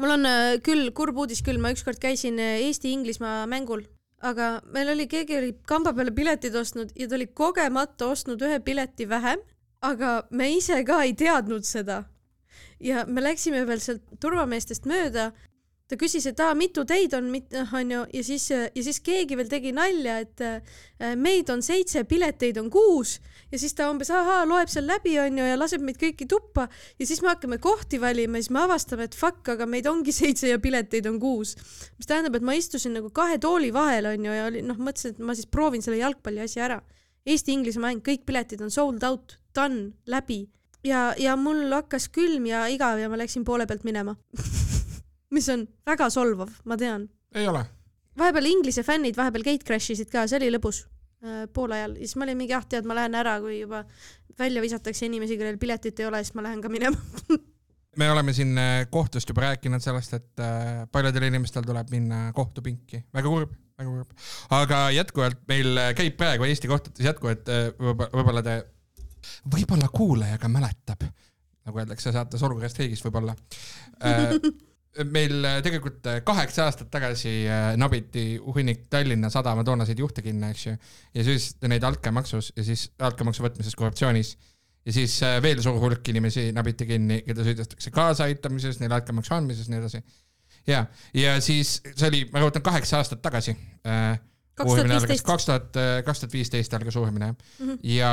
Mul on äh, küll kurb uudis küll, ma ükskord käisin äh, Eesti-Inglismaa mängul, aga meil oli, keegi oli kamba peale piletid ostnud ja ta oli kogemata ostnud ühe pileti vähem, aga me ise ka ei teadnud seda. ja me läksime veel sealt turvameestest mööda. Ta küsis, et aa, mitu teid on, onju, ja siis, ja siis keegi veel tegi nalja, et äh, meid on seitse, pileteid on kuus ja siis ta umbes ahaa, loeb seal läbi, onju, ja laseb meid kõiki tuppa ja siis me hakkame kohti valima ja siis me avastame, et fuck, aga meid ongi seitse ja pileteid on kuus. mis tähendab, et ma istusin nagu kahe tooli vahel, onju, ja oli noh, mõtlesin, et ma siis proovin selle jalgpalli asja ära. Eesti-Inglise mäng, kõik piletid on sold out, done, läbi. ja, ja mul hakkas külm ja igav ja ma läksin poole pealt minema. mis on väga solvav, ma tean. ei ole. vahepeal Inglise fännid vahepeal gate crash isid ka, see oli lõbus äh, poole ajal ja siis ma olin mingi ah tead, ma lähen ära, kui juba välja visatakse inimesi, kellel piletit ei ole, siis ma lähen ka minema. me oleme siin äh, kohtust juba rääkinud sellest, et äh, paljudel inimestel tuleb minna kohtupinki, väga kurb, väga kurb. aga jätkuvalt meil käib praegu Eesti kohtutes jätkuvalt võib-olla, võib-olla te, võib-olla kuulaja ka mäletab, nagu öeldakse saates Olukorrast riigist võib-olla meil äh, tegelikult äh, kaheksa aastat tagasi äh, nabiti hunnik Tallinna Sadama toonaseid juhte kinni, eks ju, ja siis neid altkäemaksus ja siis altkäemaksu võtmises korruptsioonis ja siis äh, veel suur hulk inimesi nabiti kinni, keda süüdistatakse kaasaaitamises, neile altkäemaksu andmises, nii edasi. ja, ja siis see oli, ma rõhutan, kaheksa aastat tagasi. viisteist. kaks tuhat, kaks tuhat viisteist algas uurimine jah Mhm. ja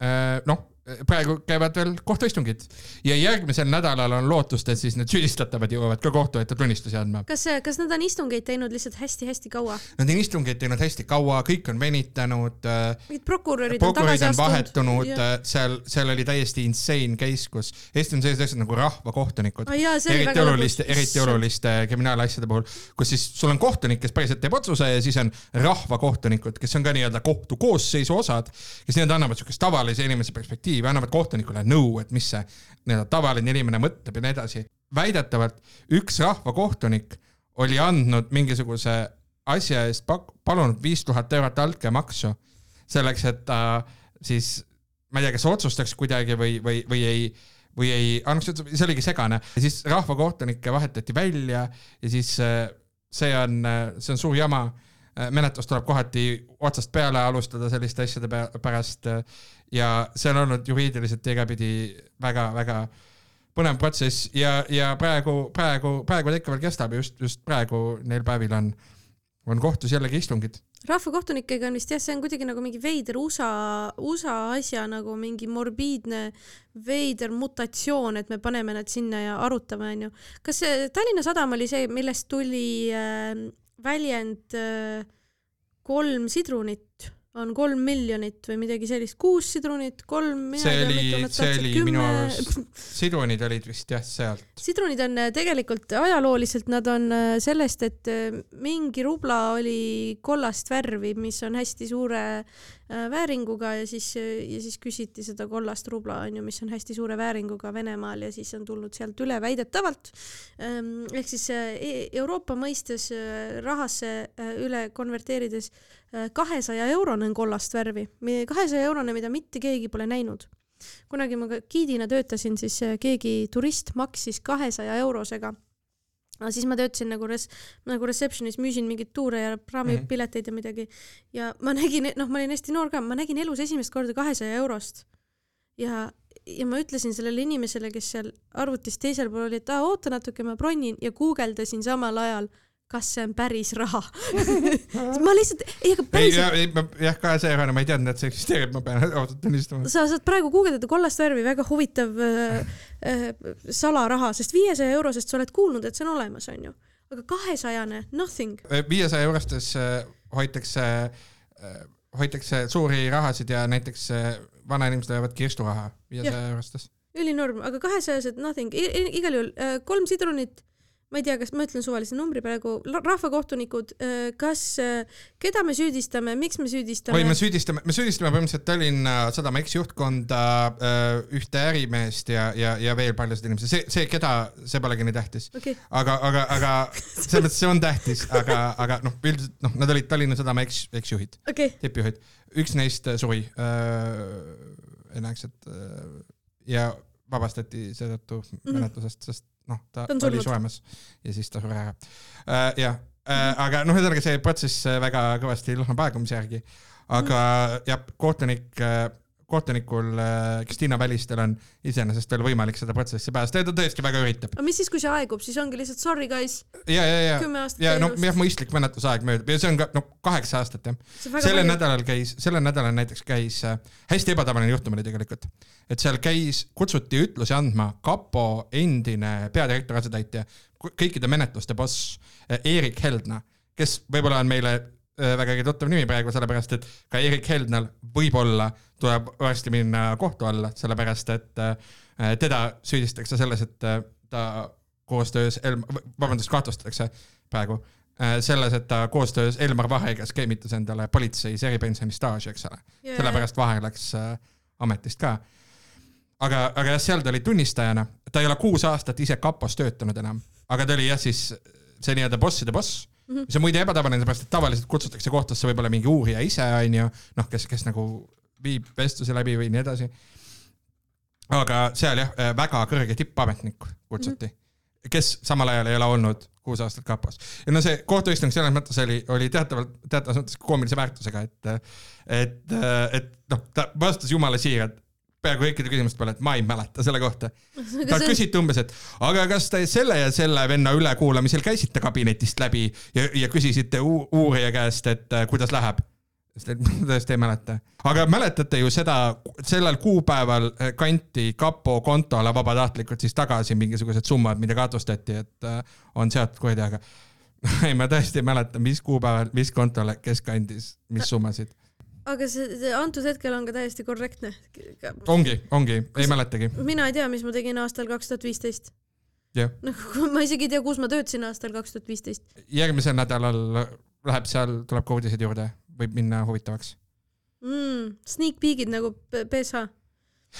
äh, noh, praegu käivad veel kohtuistungid ja järgmisel nädalal on lootust, et siis need süüdistatavad jõuavad ka kohtu ette tunnistusi andma. kas, kas nad on istungeid teinud lihtsalt hästi-hästi kaua? Nad on istungeid teinud hästi kaua, kõik on venitanud. Äh, mingid prokurörid on tagasi astunud. vahetunud, äh, seal, seal oli täiesti insane case, kus Eesti on sellised asjad nagu rahvakohtunikud oh,. eriti oluliste, eriti oluliste kriminaalasjade puhul, kus siis sul on kohtunik, kes päriselt teeb otsuse ja siis on rahvakohtunikud, kes on ka nii-öelda kohtu koosseisu osad, kes nii-öelda annavad siukest tavalise inimese perspektiivi, annavad kohtunikule nõu, et mis see nii-öelda tavaline inimene mõtleb ja nii edasi. väidetavalt üks rahvakohtunik oli andnud mingisuguse asja eest pak-, palunud viis tuhat eurot altkäemaksu selleks, et ta siis, ma ei tea, kas otsustaks kuidagi või, või, või ei, või ei, see oligi segane siis rahvakohtunikke vahetati välja ja siis äh, see on, äh, see on suur jama Äh, menetlus tuleb kohati otsast peale alustada selliste asjade pärast ja see on olnud juriidiliselt igatpidi väga-väga põnev protsess ja, ja praegu, praegu, praegu ta ikka veel kestab just, just praegu neil päevil on, on kohtus jällegi istungid. rahvakohtunikega on vist jah, see on kuidagi nagu mingi veider USA, USA asja nagu mingi morbiidne veider mutatsioon, et me paneme nad sinna ja arutame, onju. kas Tallinna Sadam oli see, millest tuli äh, väljend äh, kolm sidrunit on kolm miljonit või midagi sellist, kuus sidrunit, kolm. see oli, see oli kümme... minu arust, sidrunid olid vist jah sealt. sidrunid on äh, tegelikult ajalooliselt, nad on äh, sellest, et mingi rubla oli kollast värvi, mis on hästi suure Äh, vääringuga ja siis, ja siis küsiti seda kollast rubla, on ju, mis on hästi suure vääringuga Venemaal ja siis on tulnud sealt üle väidetavalt. Ähm, ehk siis äh, e-, Euroopa mõistes äh, rahasse üle konverteerides kahesaja eurone on kollast värvi, kahesaja eurone, mida mitte keegi pole näinud kunagi ma giidina töötasin, siis keegi turist maksis kahesaja eurosega aga siis ma töötasin nagu res-, nagu reception'is, müüsin mingeid tuure ja praamipileteid mm -hmm. ja midagi. ja ma nägin, noh, ma olin hästi noor ka, ma nägin elus esimest korda kahesaja eurost. ja, ja ma ütlesin sellele inimesele, kes seal arvutis teisel pool oli, et aa, oota natuke, ma bronin ja guugeldasin samal ajal kas see on päris raha ma lihtsalt, ei aga päriselt. ei, ma jah, ka see erane, ma ei teadnud, et see eksisteerib, ma pean ausalt tunnistama. sa saad praegu guugeldada kollast värvi, väga huvitav äh, äh, salaraha, sest viiesaja eurosest sa oled kuulnud, et see on olemas, onju. aga kahesajane, nothing. Äh, viiesaja eurostes äh, hoitakse äh,, hoitakse suuri rahasid ja näiteks äh, vanainimesed hoiavad kirsturaha viiesaja eurostes. ülinorm, aga kahesajased nothing, igal juhul äh, kolm sidrunit ma ei tea, kas ma ütlen suvalise numbri praegu, rahvakohtunikud, äh, kas, äh, keda me süüdistame, miks me süüdistame? oi, me süüdistame, me süüdistame põhimõtteliselt Tallinna Sadama eksjuhtkonda, äh, ühte ärimeest ja, ja, ja veel paljusid inimesi, see, see, keda, see polegi nii tähtis okay.. aga, aga, aga selles mõttes see on tähtis, aga, aga noh, üldiselt noh, nad olid Tallinna Sadama eks, eksjuhid okay., tippjuhid. üks neist suri enneaegselt ja vabastati seetõttu mm -hmm. menetlusest, sest noh, ta, ta oli suremas ja siis ta suri ära äh,. jah äh,, aga noh, ühesõnaga see protsess väga kõvasti lõhnab aegumise järgi, aga mm. jah, kohtunik äh, kohtunikul äh, Kristiina Välistel on iseenesest veel võimalik seda protsessi päästa. Ja ta tõesti väga üritab. aga mis siis, kui see aegub, siis ongi lihtsalt sorry guys. ja, ja, ja, ja noh, jah, mõistlik menetlusaeg möödub. Ja see on ka noh, kaheksa aastat jah. sellel nädalal käis, sellel nädalal näiteks käis äh,, hästi ebatavaline juhtum oli tegelikult, et seal käis, kutsuti ütlusi andma kapo endine peadirektori asetäitja, kõikide menetluste boss äh, Erik Heldna, kes võib-olla on meile Äh, vägagi tuttav nimi praegu, sellepärast et ka Erik Heldnal võib-olla tuleb varsti minna kohtu alla, sellepärast et äh, teda süüdistatakse selles, et äh, ta koostöös Elm-, vabandust, kahtlustatakse praegu selles, et ta koostöös Elmar Vahega skeemitas endale politseis eripensioni staaži, eks ole yeah.. sellepärast Vaher läks ametist ka. aga, aga jah, seal ta oli tunnistajana, ta ei ole kuus aastat ise kapos töötanud enam, aga ta oli jah, siis see nii-öelda bosside boss. Mis on muide ebatavaline, sellepärast et tavaliselt kutsutakse kohtusse võib-olla mingi uurija ise, onju, noh, kes, kes nagu viib vestluse läbi või nii edasi. aga seal jah, väga kõrge tippametnik kutsuti mm, -hmm. kes samal ajal ei ole olnud kuus aastat kapos. ja no see kohtuistung selles mõttes oli, oli teatavalt, teatavas mõttes koomilise väärtusega, et, et, et noh, ta vastas jumala siiralt peaaegu kõikide küsimuste peale, et ma ei mäleta selle kohta. talt küsiti umbes, et aga kas te selle ja selle venna ülekuulamisel käisite kabinetist läbi ja, ja küsisite uurija käest, et äh, kuidas läheb? tõesti ei mäleta. aga mäletate ju seda, sellel kuupäeval äh, kanti kapo kontole vabatahtlikult siis tagasi mingisugused summad, mida kahtlustati, et äh, on seotud kuriteoga. ei, ma tõesti ei mäleta, mis kuupäeval, mis kontole, kes kandis, mis summasid. Aga see, see antud hetkel on ka täiesti korrektne. ongi, ongi, ei mäletagi. mina ei tea, mis ma tegin aastal kaks tuhat viisteist. nagu ma isegi ei tea, kus ma töötasin aastal kaks tuhat viisteist. järgmisel nädalal läheb seal, tuleb ka uudiseid juurde, võib minna huvitavaks. mm,. Sneak peek'id nagu P- PSH.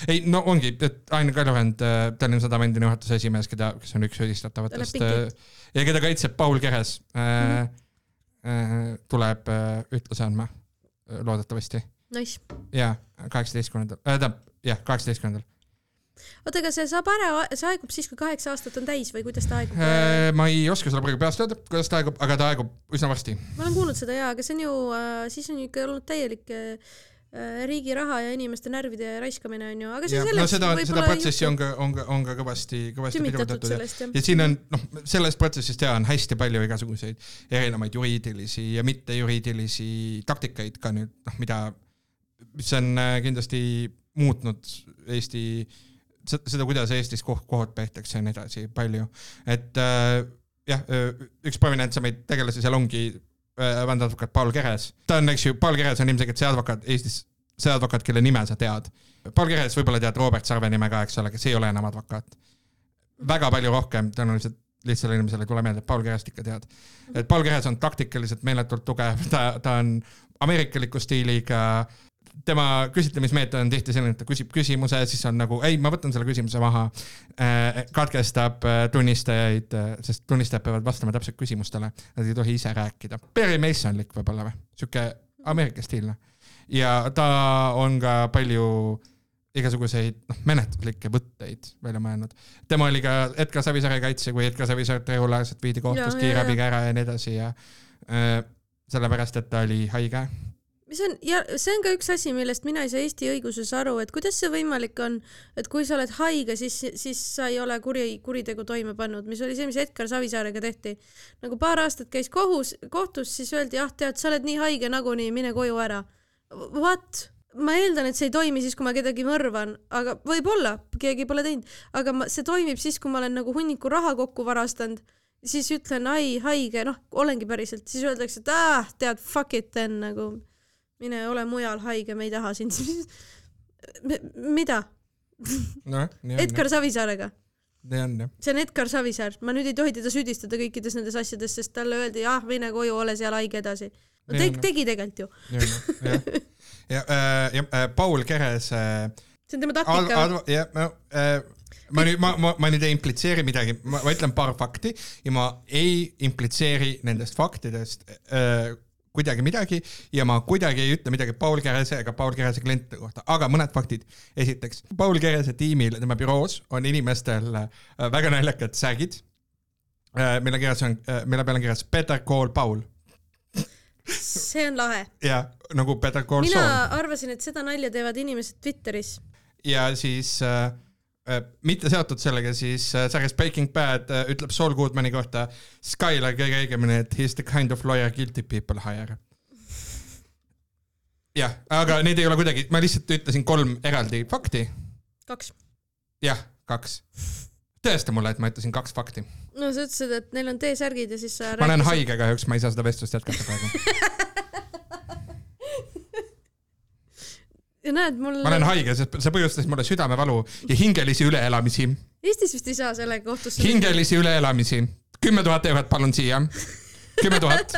ei, no ongi, et Ain Kaljurand, Tallinna Sadama endine juhatuse esimees, keda, kes on üks süüdistatavatest äh, ja keda kaitseb Paul Keres äh,, Mhm. äh, tuleb äh, ütluse andma äh, loodetavasti Nice. ja kaheksateistkümnendal äh,, tähendab jah, kaheksateistkümnendal oota, aga see saab ära, see aegub siis, kui kaheksa aastat on täis või kuidas ta aegub? äh,. ma ei oska sulle praegu peast öelda, kuidas ta aegub, aga ta aegub üsna varsti. ma olen kuulnud seda jaa, aga see on ju äh,, siis on ju ikka olnud täielik äh, riigi raha ja inimeste närvide raiskamine on ju, aga see no selleks. seda, seda võib-olla protsessi on ka, on ka, on ka kõvasti, kõvasti pidurdatud ja ja siin on noh, sellest protsessist ja on hästi palju igasuguseid erinevaid juriidilisi ja mittejuriidilisi taktikaid ka nüüd noh, mida, mis on äh, kindlasti muutnud Eesti, seda, kuidas Eestis koht, kohut peetakse ja nii edasi, palju, et äh, jah, üks prominentsemaid tegelasi seal ongi äh, vandeadvokaat Paul Keres. ta on, eks ju, Paul Keres on ilmselgelt see advokaat Eestis, see advokaat, kelle nime sa tead. Paul Keres võib-olla tead Robert Sarve nime ka, eks ole, kes ei ole enam advokaat väga palju rohkem tõenäoliselt lihtsale inimesele ei tule meelde, Paul Kerest ikka tead. et Paul Keres on taktikaliselt meeletult tugev, ta, ta on ameerikaliku stiiliga, tema küsitlemismeetod on tihti selline, et ta küsib küsimuse, siis on nagu ei, ma võtan selle küsimuse maha, katkestab äh, tunnistajaid, sest tunnistajad peavad vastama täpselt küsimustele, nad ei tohi ise rääkida. Perry Masonlik võib-olla või, sihuke Ameerika stiilne. ja ta on ka palju igasuguseid noh, menetluslikke võtteid välja mõelnud. tema oli ka Edgar Savisaare kaitse, kui Edgar Savisaar regulaarselt viidi ja, kiirabiga ära ja nii edasi ja äh, sellepärast, et ta oli haige. Mis on ja see on ka üks asi, millest mina ei saa Eesti õiguses aru, et kuidas see võimalik on, et kui sa oled haige, siis, siis sa ei ole kuri, kuritegu toime pannud, mis oli see, mis Edgar Savisaarega tehti. nagu paar aastat käis kohus, kohtus, siis öeldi, jah, tead, sa oled nii haige nagunii, mine koju ära. What? ma eeldan, et see ei toimi siis, kui ma kedagi mõrvan, aga võib-olla keegi pole teinud, aga ma, see toimib siis, kui ma olen nagu hunniku raha kokku varastanud, siis ütlen ai, haige, noh, olengi päriselt, siis öeldakse, et ah, tead, fuck it then nagu mine ole mujal haige, me ei taha sind. mida? on. Edgar Savisaarega, nii on jah. see on Edgar Savisaar, ma nüüd ei tohi teda süüdistada kõikides nendes asjades, sest talle öeldi, ah, mine koju, ole seal haige edasi. no Nii tegi tegi tegelikult ju, on jah. ja, ja, ja äh, Paul Keres äh, see on tema taktika. jah, no äh, ma nüüd, ma, ma, ma nüüd ei implitseeri midagi, ma, ma ütlen paar fakti ja ma ei implitseeri nendest faktidest äh, kuidagi midagi ja ma kuidagi ei ütle midagi Paul Kerese ega Paul Kerese klientide kohta, aga mõned faktid. esiteks, Paul Kerese tiimil, tema büroos on inimestel äh, väga naljakad sägid äh,, mille kirjas on, mille peal on kirjas Better call Paul see on lahe. ja nagu Better call mina Saul arvasin, et seda nalja teevad inimesed Twitteris. ja siis äh, äh, mitte seotud sellega, siis äh, sarjas Breaking Bad äh, ütleb Saul Goodmani kohta Skylar kõige õigemini, et he is the kind of lawyer guilty people hire. jah, aga neid ei ole kuidagi, ma lihtsalt ütlesin kolm eraldi fakti. kaks. jah, kaks. tõesta mulle, et ma ütlesin kaks fakti. no sa ütlesid, et neil on T-särgid ja siis sa ma olen haige kahjuks, ma ei saa seda vestlust jätkata praegu. ja näed, mul ma olen haige, sest see põhjustas mulle südamevalu ja hingelisi üleelamisi, Eestis vist ei saa sellega kohtusse. hingelisi üleelamisi. kümme tuhat eurot palun siia. kümme tuhat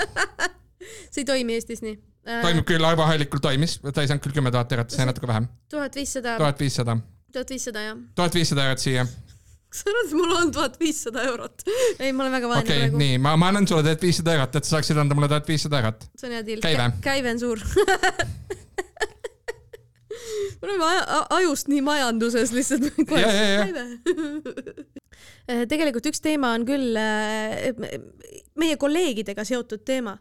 see ei toimi Eestis nii. toimub küll, Aivo Hallikul toimis, ta ei saanud küll kümme tuhat eurot, sai natuke vähem. tuhat viissada, tuhat viissada, tuhat viissada jah. tuhat viissada eurot siia. sa arvad, et mul on tuhat viissada eurot? ei, ma olen väga vaene okay,, praegu. nii, ma, ma annan sulle tuhat viissada eurot, et sa saaksid anda mulle tuhat viissada eurot. see on hea deal. Käive. käive on suur. me oleme ajust nii majanduses lihtsalt. Ja, ja, ja. tegelikult üks teema on küll äh, meie kolleegidega seotud teema.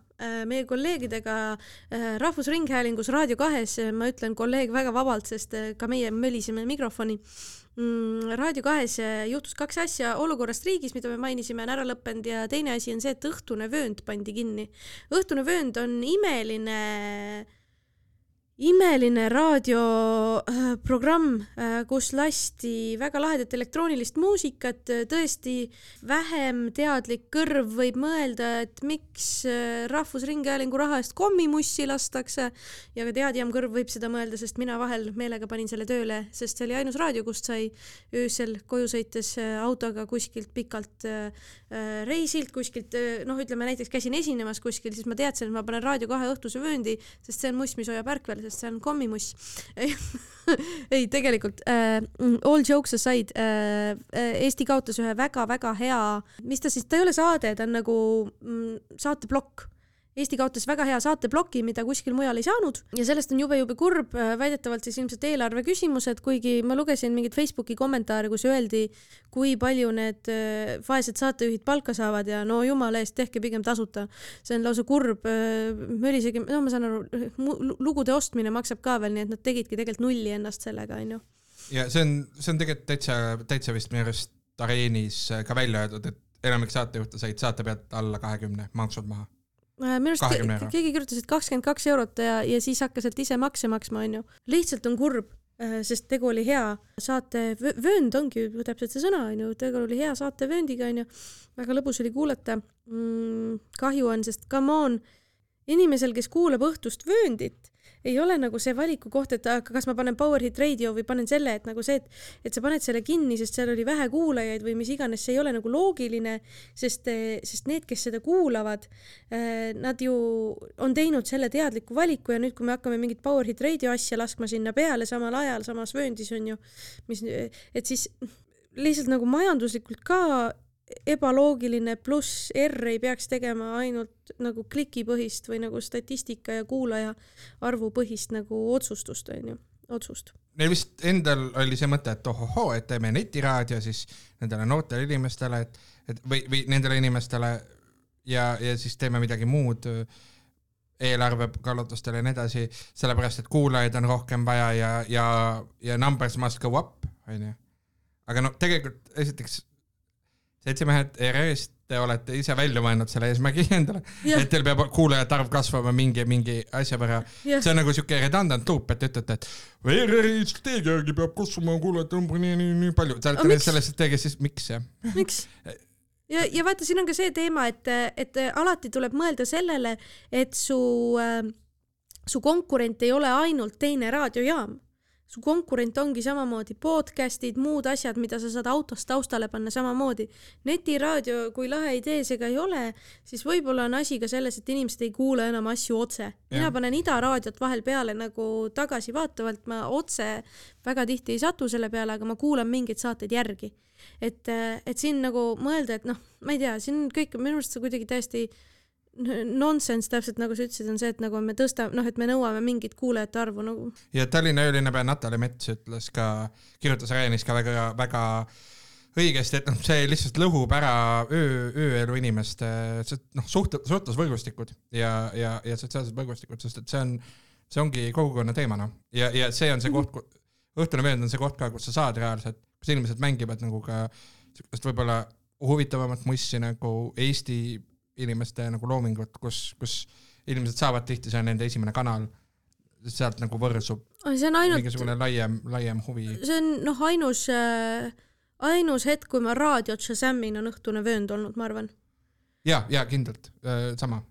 meie kolleegidega äh, Rahvusringhäälingus Raadio kahes, ma ütlen kolleeg väga vabalt, sest äh, ka meie mölisime mikrofoni mm,. Raadio kahes äh, juhtus kaks asja olukorrast riigis, mida me mainisime, on ära lõppenud ja teine asi on see, et Õhtune vöönd pandi kinni. õhtune vöönd on imeline imeline raadioprogramm, kus lasti väga lahedat elektroonilist muusikat, tõesti vähem teadlik kõrv võib mõelda, et miks äh, Rahvusringhäälingu raha eest kommimussi lastakse. Ja ka teadjam kõrv võib seda mõelda, sest mina vahel meelega panin selle tööle, sest see oli ainus raadio, kust sai öösel koju sõites äh, autoga kuskilt pikalt äh, reisilt, kuskilt noh, ütleme näiteks käisin esinemas kuskil, siis ma teadsin, et ma panen Raadio kahe õhtuse vööndi, sest see on muss, mis hoiab ärkvel, sest see on kommimuss. Ei, tegelikult äh, all jokes aside äh, äh,, Eesti kaotas ühe väga-väga hea, mis ta siis, ta ei ole saade, ta on nagu mm, saateplokk Eesti kaotas väga hea saateploki, mida kuskil mujal ei saanud ja sellest on jube-jube kurb, äh, väidetavalt siis ilmselt eelarve küsimused, kuigi ma lugesin mingit Facebooki kommentaare, kus öeldi, kui palju need äh, vaesed saatejuhid palka saavad ja no jumala eest, tehke pigem tasuta. see on lausa kurb, äh, mölisegi, no ma saan aru, lugude ostmine maksab ka veel, nii et nad tegidki tegelikult nulli ennast sellega, onju. ja see on, see on tegelikult täitsa, täitsa vist minu arust areenis ka välja öeldud, et enamik saatejuhte said saate pealt alla kahekümne maksud maha minu arust keegi kirjutas, et kakskümmend kaks eurot ja, ja siis hakkas sealt ise makse maksma, onju. lihtsalt on kurb, äh, sest tegu oli hea saate, vöönd ongi ju täpselt see sõna, onju, tegu oli hea saatevööndiga, onju. väga lõbus oli kuulata mm,. kahju on, sest come on, inimesel, kes kuulab õhtust vööndit ei ole nagu see valiku koht, et kas ma panen Power Hit Radio või panen selle, et nagu see, et, et sa paned selle kinni, sest seal oli vähe kuulajaid või mis iganes, see ei ole nagu loogiline, sest, sest need, kes seda kuulavad, eh, nad ju on teinud selle teadliku valiku ja nüüd, kui me hakkame mingit Power Hit Radio asja laskma sinna peale samal ajal samas vööndis on ju, mis, et siis lihtsalt nagu majanduslikult ka ebaloogiline, pluss R ei peaks tegema ainult nagu klikipõhist või nagu statistika ja kuulaja arvu põhist nagu otsustust, onju, otsust. Neil vist endal oli see mõte, et ohohoo, et teeme netiraadio siis nendele noortele inimestele, et, et või, või nendele inimestele ja, ja siis teeme midagi muud eelarvekaalutlustel ja nii edasi, sellepärast et kuulajaid on rohkem vaja ja, ja, ja numbers must go up, onju. aga no tegelikult esiteks seltsimehed ERR-ist, te olete ise välja mõelnud selle eesmärgi endale, et teil peab kuulajate arv kasvama mingi, mingi asja võrra. see on nagu siuke redundant loop, et ütlete, et ERR-i strateegia järgi peab kasvama kuulajate number nii, nii, nii palju. Te olete nüüd selles strateegias, siis miks jah? miks? ja, ja vaata, siin on ka see teema, et, et alati tuleb mõelda sellele, et su äh,, su konkurent ei ole ainult teine raadiojaam su konkurent ongi samamoodi podcast'id, muud asjad, mida sa saad autos taustale panna samamoodi. netiraadio, kui lahe idee see ka ei ole, siis võib-olla on asi ka selles, et inimesed ei kuula enam asju otse. mina panen Ida raadiot vahel peale nagu tagasivaatavalt, ma otse väga tihti ei satu selle peale, aga ma kuulan mingeid saateid järgi. et, et siin nagu mõelda, et noh, ma ei tea, siin kõik minu arust see kuidagi täiesti nonsense, täpselt nagu sa ütlesid, on see, et nagu me tõstame, noh, et me nõuame mingit kuulajate arvu nagu. ja Tallinna öölinnapea Natalja Mets ütles ka, kirjutas Reenis ka väga, väga õigesti, et noh, see lihtsalt lõhub ära öö, ööelu inimeste noh, suht-, suhtlusvõrgustikud ja, ja, ja sotsiaalsed võrgustikud, sest et see on, see ongi kogukonna teema, noh. ja, ja see on see koht, õhtune veend on see koht ka, kus sa saad reaalselt, kus inimesed mängivad nagu ka sihukest võib-olla huvitavamat mussi nagu Eesti inimeste nagu loomingut, kus, kus inimesed saavad tihti, see on nende esimene kanal, sealt nagu võrsub see on ainult mingisugune laiem, laiem huvi. see on noh, ainus äh,, ainus hetk, kui ma raadiot Shazamin, on õhtune vöönd olnud, ma arvan. ja, ja kindlalt äh,, sama.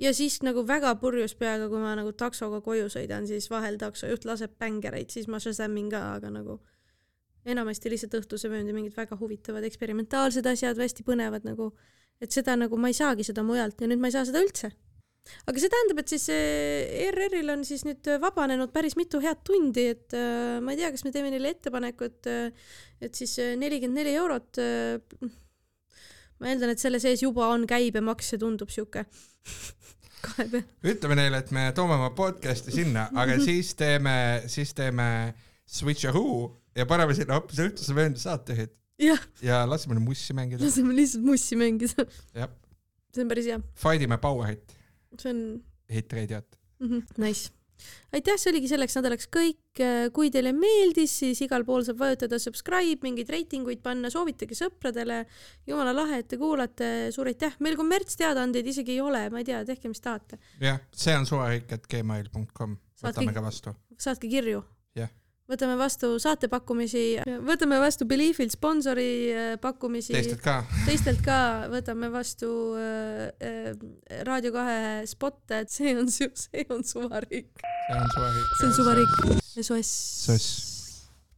ja siis nagu väga purjus peaga, kui ma nagu taksoga koju sõidan, siis vahel taksojuht laseb bängereid, siis ma Shazamin ka, aga nagu enamasti lihtsalt õhtuse vööndi mingid väga huvitavad eksperimentaalsed asjad, hästi põnevad nagu et seda nagu ma ei saagi seda mujalt ja nüüd ma ei saa seda üldse. aga see tähendab, et siis ERR-il on siis nüüd vabanenud päris mitu head tundi, et äh, ma ei tea, kas me teeme neile ettepaneku, et äh, et siis äh, nelikümmend neli eurot ma eeldan, et selle sees juba on käibemaks, see tundub sihuke kahe peal. ütleme neile, et me toome oma podcast'i sinna, aga siis teeme, siis teeme switcheroo ja paneme sinna hoopis õhtuse vööndi saatejuhid ja laseme mussi mängida. laseme lihtsalt mussi mängida. jah. see on päris hea. Fight ime power hit. see on. hit raadio't mm. -hmm. Nice aitäh, see oligi selleks nädalaks kõik. kui teile meeldis, siis igal pool saab vajutada subscribe, mingeid reitinguid panna, soovitage sõpradele. jumala lahe, et te kuulate, suur aitäh. meil kommertsteadaandeid isegi ei ole, ma ei tea, tehke, mis tahate. jah, see on suvariik.gmail.com võtame ka vastu. saatke kirju. Võtame vastu saatepakkumisi, võtame vastu Beliefilt sponsori äh, pakkumisi, teistelt ka. teistelt ka võtame vastu äh, äh, Raadio kahe spotte, et see on see on suvariik, see on suvariik. see on suvariik, SOS. SOS.